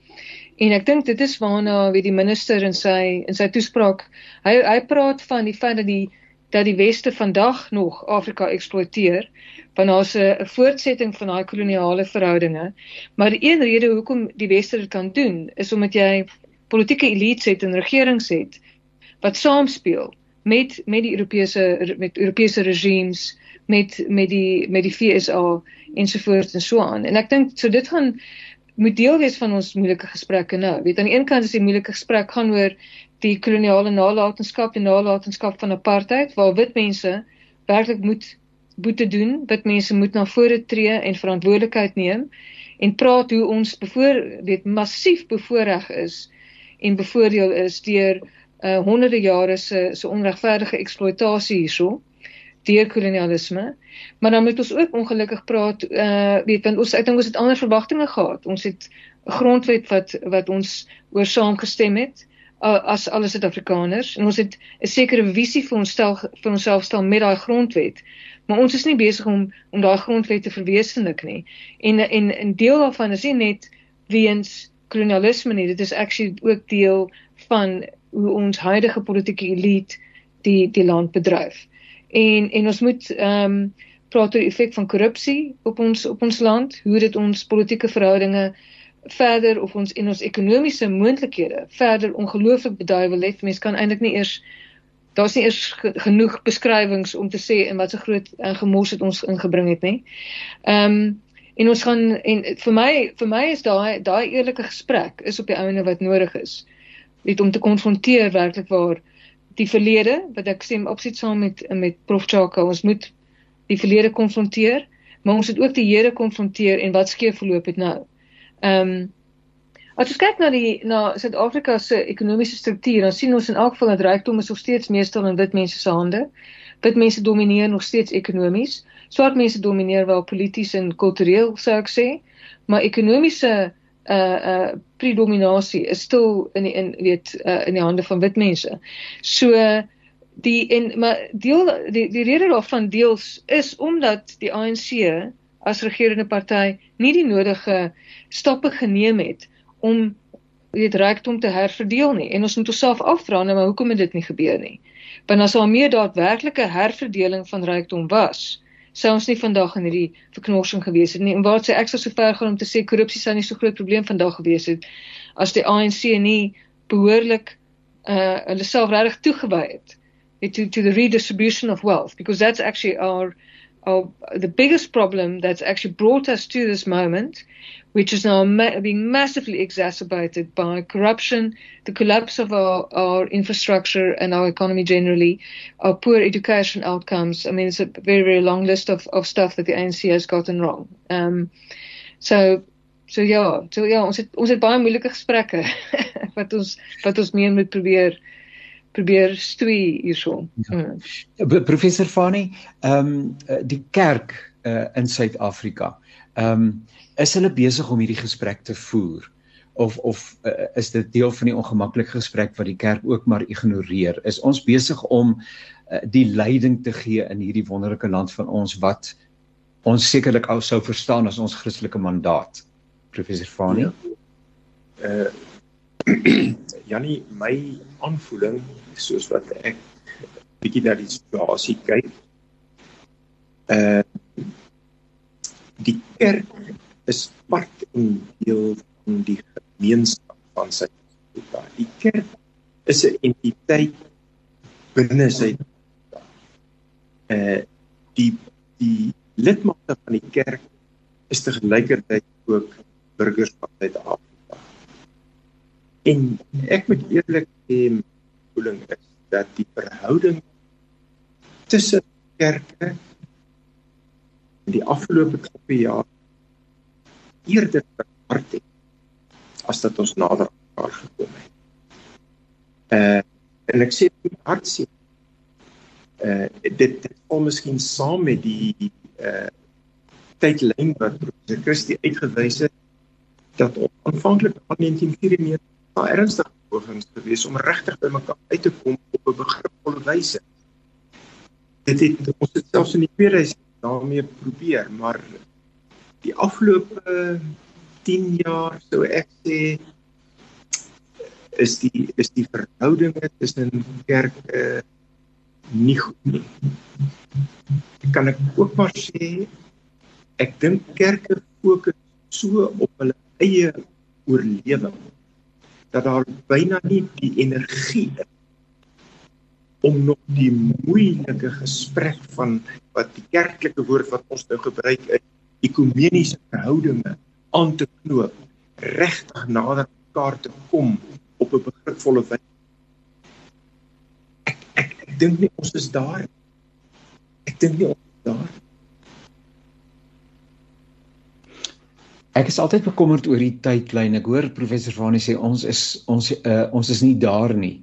En ek dink dit is waarna weet die minister in sy in sy toespraak hy hy praat van die feit dat die dat die weste vandag nog Afrika eksploiteer van daar's 'n voortsetting van daai koloniale verhoudinge. Maar die een rede hoekom die weste dit kan doen is omdat jy politieke elites het en regerings het wat saamspeel met met die Europese met Europese regimes met met die met die FSA ensovoorts en so aan. En ek dink so dit gaan moet deel wees van ons moeilike gesprekke nou. Weet aan die een kant is die moeilike gesprek gaan oor die koloniale nalatenskap, die nalatenskap van apartheid waar wit mense werklik moet boete doen, wit mense moet na vore tree en verantwoordelikheid neem en praat hoe ons bevoor weet massief bevoordeel is en bevoordeel is deur uh, honderde jare se se onregverdige eksploitasie hierso deur kolonialisme. Maar dan moet ons ook ongelukkig praat uh weet want ons ek dink ons het ander verwagtinge gehad. Ons het 'n grondwet wat wat ons oor saamgestem het uh, as alle Suid-Afrikaners en ons het 'n sekere visie vir ons stel vir onsself stel met daai grondwet. Maar ons is nie besig om om daai grondwet te verwesenlik nie. En en 'n deel daarvan is nie net weens kolonialisme nie, dit is actually ook deel van hoe ons huidige politieke elite die die land bedryf en en ons moet ehm um, praat oor die effek van korrupsie op ons op ons land, hoe dit ons politieke verhoudinge verder of ons en ons ekonomiese moontlikhede verder ongelooflik beduiwel het. Mense kan eintlik nie eers daar's nie eers genoeg beskrywings om te sê in watter groot uh, gemors het ons ingebring het nie. Ehm um, en ons gaan en vir my vir my is daai daai eerlike gesprek is op die ouene wat nodig is. Net om te konfronteer werklik waar die verlede wat ek sê opsit saam met met Prof Chaka ons moet die verlede konfronteer maar ons moet ook die Here konfronteer en wat skeef verloop het nou. Ehm um, as ons kyk na die na Suid-Afrika se ekonomiese struktuur dan sien ons in elk geval dat rykdom is nog steeds meestal in wit mense se hande. Wit mense domineer nog steeds ekonomies. Swart mense domineer wel polities en kultureel sou ek sê, maar ekonomiese uh uh predominasie is stil in die in weet uh, in die hande van wit mense. So die en maar deel die die rede daarvan deels is omdat die ANC as regerende party nie die nodige stappe geneem het om weet rykdom te herverdeel nie en ons moet onsself afvra nou maar hoekom het dit nie gebeur nie want as daar meer daadwerklike herverdeling van rykdom was sou ons nie vandag in hierdie verknorsing gewees het nie. En waar sê ek sou so ver gaan om te sê korrupsie sou nie so groot probleem vandag gewees het as die ANC nie behoorlik uh hulle self regtig toegewy het to to the redistribution of wealth because that's actually our the biggest problem that's actually brought us to this moment which is now ma- being massively exacerbated by corruption, the collapse of our, our infrastructure and our economy generally, our poor education outcomes. I mean, it's a very, very long list of, of stuff that the ANC has gotten wrong. Um, so, so ja, so ja, ons het ons het baie moeilike gesprekke wat ons wat ons mee moet probeer probeer stoei hierso. Ja. Mm. Professor Fani, ehm um, die kerk uh, in Suid-Afrika. Ehm um, is hulle besig om hierdie gesprek te voer of of uh, is dit deel van die ongemaklike gesprek wat die kerk ook maar ignoreer is ons besig om uh, die leiding te gee in hierdie wonderlike land van ons wat ons sekerlik ou sou verstaan as ons Christelike mandaat professor Fani ja. uh Janie my aanvoeling soos wat ek bietjie na die situasie kyk uh die kerk is part en deel van die gemeenskap van sy Afrika. Die kerk is 'n entiteit binne sy eh uh, die die lidmate van die kerk is te gelykertyd ook burgers van Suid-Afrika. En ek moet eerlik sê voeling is dat die verhouding tussen kerke in die afgelope 2 jaar eerder verhard het as dat ons nader aan mekaar gekom het. Uh en ek sê dit hartseer. Uh dit dit kom miskien saam met die uh tydlyn wat professor Christie uitgewys het dat aanvanklik aan 1994 daar ernstige pogings gewees om regtig by mekaar uit te kom op 'n begripvolle wyse. Dit het ons het selfs in die 2000 daarmee probeer, maar die afgelope 10 jaar sou ek sê is die is die verhoudinge tussen kerke nie goed nie. Kan ek ook maar sê ek dink kerke fokus so op hulle eie oorlewing dat daar byna nie die energie is om nog die moeilike gesprek van wat die kerklike woord wat ons nou gebruik is ekumeniese verhoudinge aan te knoop, regtig nader mekaar te kom op 'n begripvolle wyse. Ek ek, ek dink nie ons is daar. Ek dink nie ons is daar. Ek is altyd bekommerd oor die tydlyn. Ek hoor professor Vani sê ons is ons uh, ons is nie daar nie.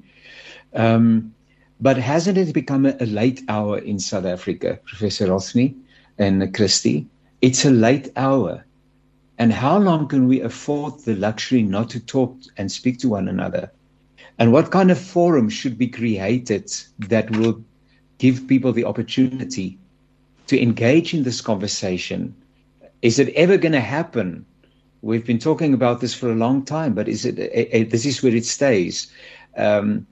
Um but hasn't it become a, a late hour in South Africa, Professor Rosny and Christie? It's a late hour. And how long can we afford the luxury not to talk and speak to one another? And what kind of forum should be created that will give people the opportunity to engage in this conversation? Is it ever going to happen? We've been talking about this for a long time, but is it? A, a, this is where it stays. Um,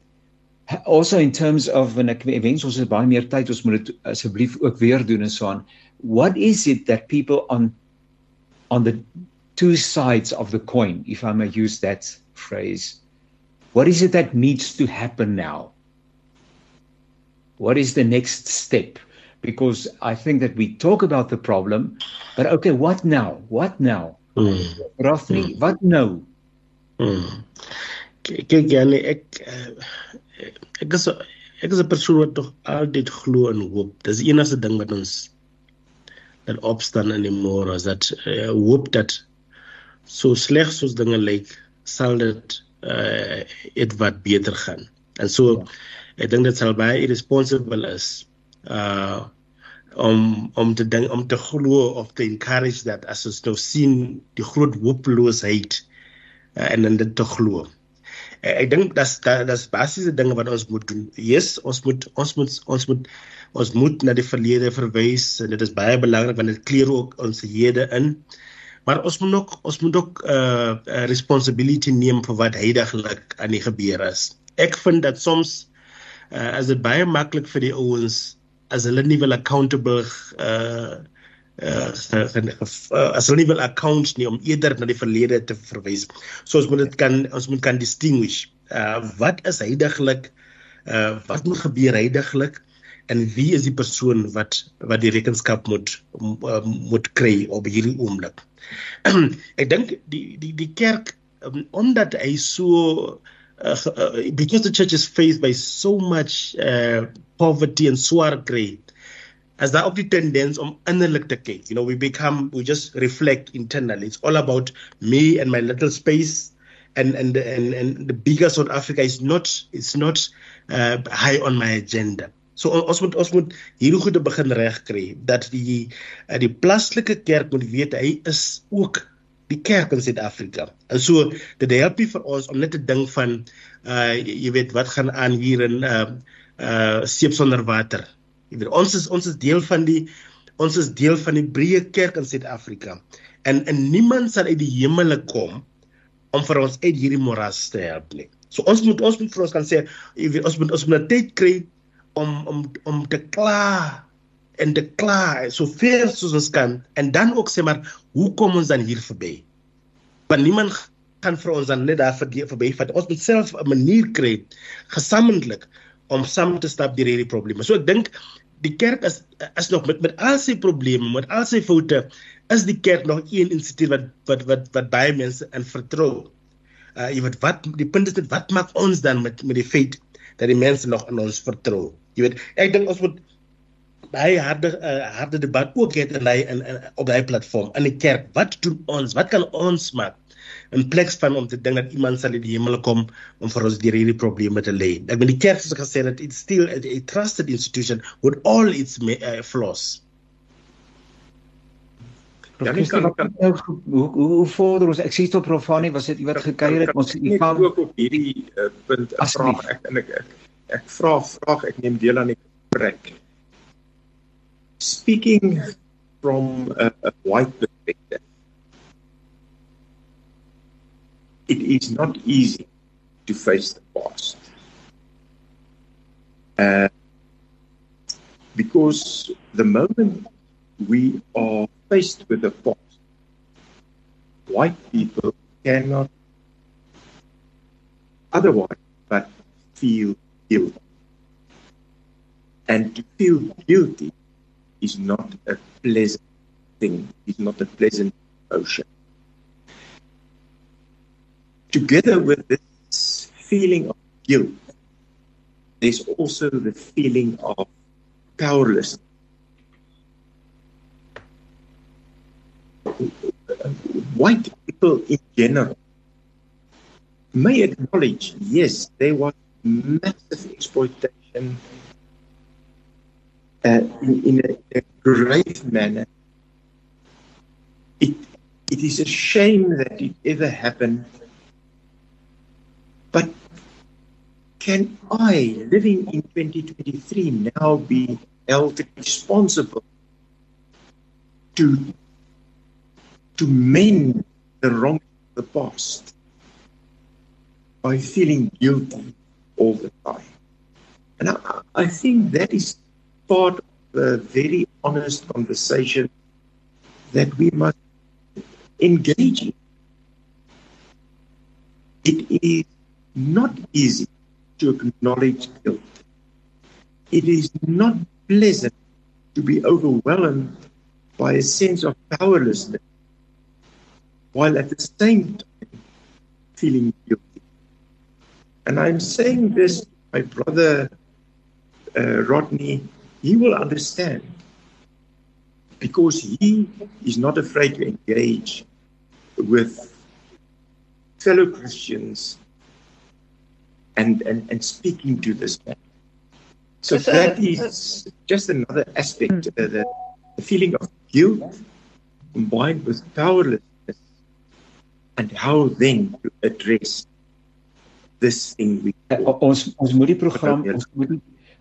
also in terms of en ek wens ons het baie meer tyd ons moet dit asseblief ook weer doen en so aan what is it that people on on the two sides of the coin if i may use that phrase what is it that needs to happen now what is the next step because i think that we talk about the problem but okay what now what now mm. Rafni, mm. what now mm. kyk jane ek uh, ek is ek is 'n persoon wat tog altyd glo in hoop dis die enigste ding wat ons dat opstaan in die môre is dat uh, hoop dat so sleg soos dinge lyk sal dit uh, dit wat beter gaan. En so ja. ek dink dit sal baie irresponsible is uh om om te dink om te glo of te encourage dat as ons nou sien die groot hooploosheid uh, en in dit te glo. Uh, ek dink dat dat is basiese dinge wat ons moet doen. Yes, ons moet ons moet ons moet ons moet na die verlede verwys en dit is baie belangrik want dit kleer ook ons hede in. Maar ons moet ook ons moet ook 'n uh, uh, responsibility neem vir wat heidaglik aan die gebeur is. Ek vind dat soms uh, as dit baie maklik vir die ouens as hulle nie wil accountable uh uh, uh as hulle nie wil accounts nie om eerder na die verlede te verwys. So ons moet dit kan ons moet kan distinguish. Uh wat is heidaglik uh wat moet gebeur heidaglik en wie is die persoon wat wat die rekenskap moet uh, moet kry op hierdie oomblik. Ek dink die die die kerk um, omdat hy so uh, because the church is faced by so much uh, poverty and swaar kry as daar ook die tendens om innerlik te kyk. You know we become we just reflect internally. It's all about me and my little space and and and and the bigger south africa is not it's not uh, high on my agenda. So ons moet ons moet hierdie goede begin reg kry dat die uh, die plaaslike kerk moet weet hy is ook die kerk in Suid-Afrika. En so dit help nie vir ons om net te dink van uh jy weet wat gaan aan hier in uh uh seep sonder water. Jy weet ons is ons is deel van die ons is deel van die breë kerk in Suid-Afrika. En en niemand sal uit die hemele kom om vir ons uit hierdie moras te help nie. So ons moet ons moet vir ons kan sê jy weet ons moet ons moet tyd kry om om om te klaar te klaar so ver soos ons kan. En dan ook sê maar hoe kom ons dan hier verby? Want niemand kan vir ons dan net daar verby vat. Ons moet self 'n manier kry gesamentlik om saam te stap deur hierdie probleme. So ek dink die kerk is is nog met met al sy probleme met al sy foute is die kerk nog een instituut wat wat wat wat baie mense in vertrou. Uh jy weet wat die punt is dit wat maak ons dan met met die feit dat die mense nog in ons vertrou? Jy weet ek dink ons moet baie harde uh, harde debat ook het in hy in, in op daai platform in die kerk. Wat doen ons? Wat kan ons maak? in plek van om te dink dat iemand sal in die hemel kom om vir ons deur hierdie probleme te lê. Ek bedoel die kerk het gesê dat it's still a, a trusted institution with all its uh, flaws. Ja, ek kan kan nou hoe hoe hoe vorder ons ek sê tot profanie was dit iewers gekuier het ons u van ook op hierdie uh, punt vra ek en ek ek, ek vra vraag ek neem deel aan die gesprek speaking from a, a white perspective, it is not easy to face the past. Uh, because the moment we are faced with the past, white people cannot otherwise but feel guilty. And to feel guilty is not a pleasant thing, is not a pleasant emotion. Together with this feeling of guilt, there's also the feeling of powerlessness. White people in general may acknowledge, yes, there was massive exploitation Eh, in, in a, a grave manner. It, it is a shame that it ever happened. But can I, living in 2023, now be held responsible to, to mend the wrong of the past by feeling guilty all the time? And I, I think that is part of a very honest conversation that we must engage in. It is not easy to acknowledge guilt. It is not pleasant to be overwhelmed by a sense of powerlessness while at the same time feeling guilty. And I'm saying this, my brother uh, Rodney he will understand because he is not afraid to engage with fellow Christians and, and, and speaking to this man. So it's that a, is just another aspect, uh, the, the feeling of guilt combined with powerlessness and how then to address this thing we uh, ons ons moet die program ons moet die,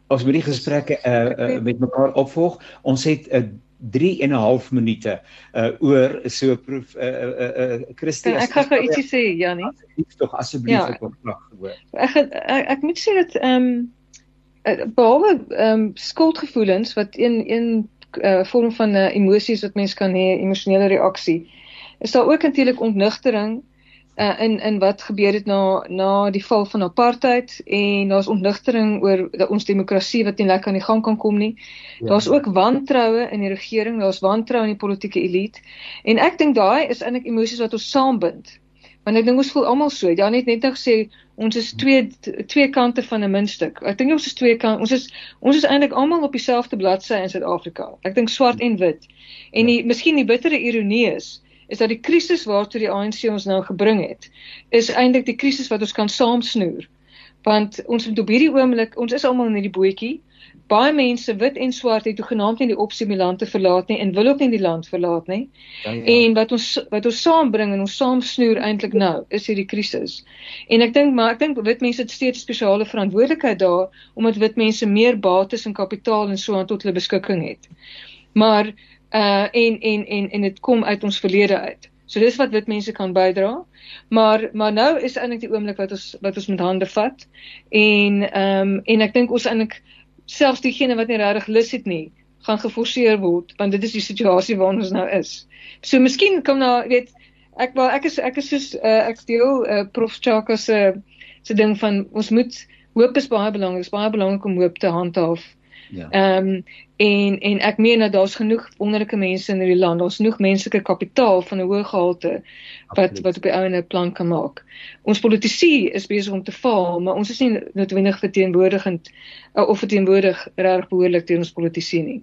ons moet die gesprekke uh, uh, met mekaar opvolg ons het 'n uh, 3 en 'n half minute uh oor so proef uh uh, uh Christie Ek gaan gou ietsie sê Jannie. Asseblief tog asseblief ja, ek wil graag hoor. Ek, ek ek moet sê dat ehm um, behalwe ehm um, skuldgevoelens wat een een uh, vorm van uh, emosies wat mens kan hê, emosionele reaksie. Is daar ook natuurlik ontnugtering uh, in in wat gebeur het na na die val van apartheid en daar's ontnugtering oor ons demokrasie wat nie lekker aan die gang kan kom nie. Ja. Daar's ook wantroue in die regering, daar's wantroue in die politieke elite. En ek dink daai is eintlik emosies wat ons saambind. Want ek dink ons voel almal so. Ja net net gesê ons is twee twee kante van 'n muntstuk. Ek dink ons is twee kante. Ons is ons is eintlik almal op dieselfde bladsy in Suid-Afrika. Ek dink swart en wit. En die ja. miskien die bittere ironie is is dat die krisis waartoe die ANC ons nou gebring het, is eintlik die krisis wat ons kan saamsnoer. Want ons moet op hierdie oomblik, ons is almal in hierdie bootjie. Baie mense, wit en swart, het toegenaamd nie die opsie om die land te verlaat nie en wil ook nie die land verlaat nie. Ja, ja. En wat ons wat ons saambring en ons saamsnoer eintlik nou, is hierdie krisis. En ek dink maar ek dink wit mense het steeds spesiale verantwoordelikheid daar omdat wit mense meer bates en kapitaal en so aan tot hulle beskikking het. Maar uh en en en en dit kom uit ons verlede uit. So dis wat wit mense kan bydra. Maar maar nou is eintlik die oomblik wat ons wat ons met hande vat. En ehm um, en ek dink ons eintlik selfs diegene wat nie regtig lus het nie, gaan geforseer word want dit is die situasie waarin ons nou is. So miskien kom nou weet ek wel ek is ek is soos uh, ek deel uh, prof Chaka se se ding van ons moet hoop is baie belangrik. Dit is baie belangrik om hoop te handhaaf. Ja. Ehm um, en en ek meen dat daar's genoeg wonderlike mense in hierdie land. Daar's genoeg menslike kapitaal van 'n hoë gehalte wat Absoluut. wat op die ouene plan kan maak. Ons politici is besig om te faal, maar ons is nie noodwendig verteenwoordigend uh, of verteenwoordig reg behoorlik teen ons politici nie.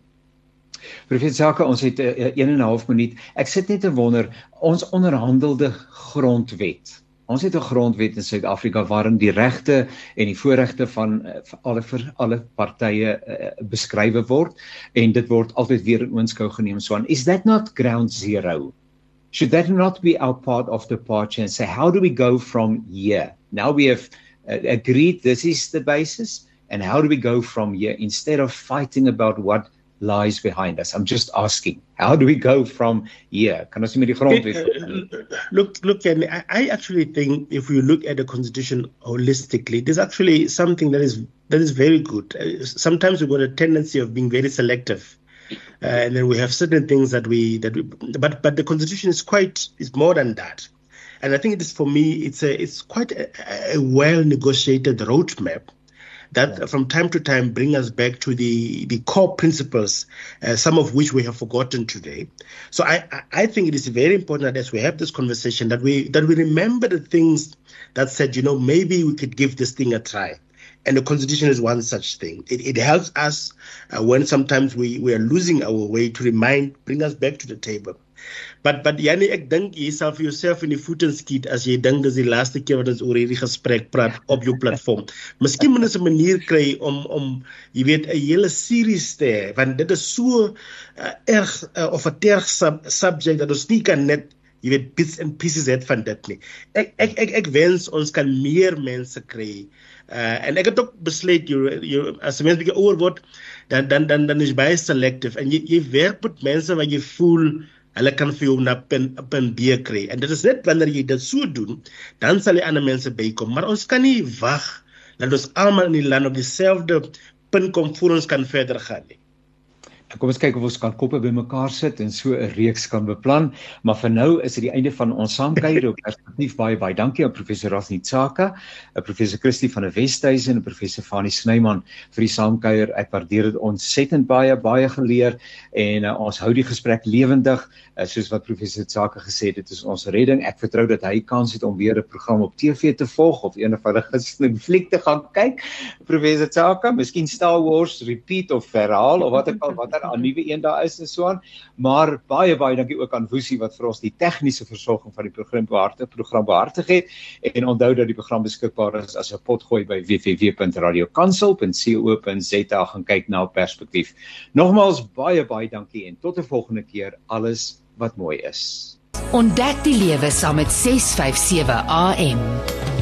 Professor Zaka, ons het 'n uh, 1 en 'n half minuut. Ek sit net te wonder, ons onderhandelde grondwet Ons het 'n grondwet in Suid-Afrika waarin die regte en die voorregte van uh, alle vir alle partye uh, beskrywe word en dit word altyd weer in oënskou geneem. So, is that not ground zero? Should that not be our part of departure and say how do we go from here? Now we have uh, agreed this is the basis and how do we go from here instead of fighting about what lies behind us. I'm just asking, how do we go from here? Kan ons met die grond Look look and I, I actually think if we look at the constitution holistically, there's actually something that is that is very good. Uh, sometimes we've got a tendency of being very selective. Uh, and then we have certain things that we that we but but the constitution is quite is more than that. And I think it is for me it's a it's quite a, a well negotiated roadmap that yeah. from time to time bring us back to the, the core principles, uh, some of which we have forgotten today. So I, I think it is very important that as we have this conversation that we that we remember the things that said, you know, maybe we could give this thing a try. And the constitution is one such thing. It, it helps us uh, when sometimes we, we are losing our way to remind, bring us back to the table. But but Janie, ek dink jy sal vir jouself in die voete skiet as jy dink dis die laaste keer wat ons oor hierdie gesprek praat op jou platform. Miskien moet ons 'n manier kry om om jy weet 'n hele series te hê want dit is so uh, erg uh, of 'n terg sub subject dat ons nie kan net jy weet bits and pieces het van dit nie. Ek ek ek ek wens ons kan meer mense kry. Uh, en ek het ook besluit jy jy as mense bietjie ouer word dan dan dan dan is baie selective en jy jy werk met mense wat jy voel hulle kan vir jou na pen pen B kry. En dit is net wanneer jy dit so doen dan sal die ander mense bykom. Maar ons kan nie wag dat ons almal in die land op dieselfde punt kom voor ons kan verder gaan nie kom ons kyk of ons kan koppe bymekaar sit en so 'n reeks kan beplan. Maar vir nou is dit die einde van ons saamkuier op perspektief baie baie dankie aan professor Rasni Tsaka, professor Christie van die Wesduisen en professor Fanie Snyman vir die saamkuier. Ek waardeer dit ontsettend baie baie geleer en uh, ons hou die gesprek lewendig uh, soos wat professor Tsaka gesê het. Dit is ons redding. Ek vertrou dat hy kans het om weer 'n program op TV te volg of een of ander gesien fliek te gaan kyk. Professor Tsaka, miskien Star Wars repeat of verhaal of wat ek al wat 'n nuwe een daar is en so aan. Maar baie baie dankie ook aan Woesie wat vir ons die tegniese versorging van die program behartig program behartig het. En onthou dat die program beskikbaar is as 'n potgooi by www.radiokansel.co.za gaan kyk na perspektief. Nogmaals baie baie dankie en tot 'n volgende keer. Alles wat mooi is. Ontdek die lewe saam met 657 AM.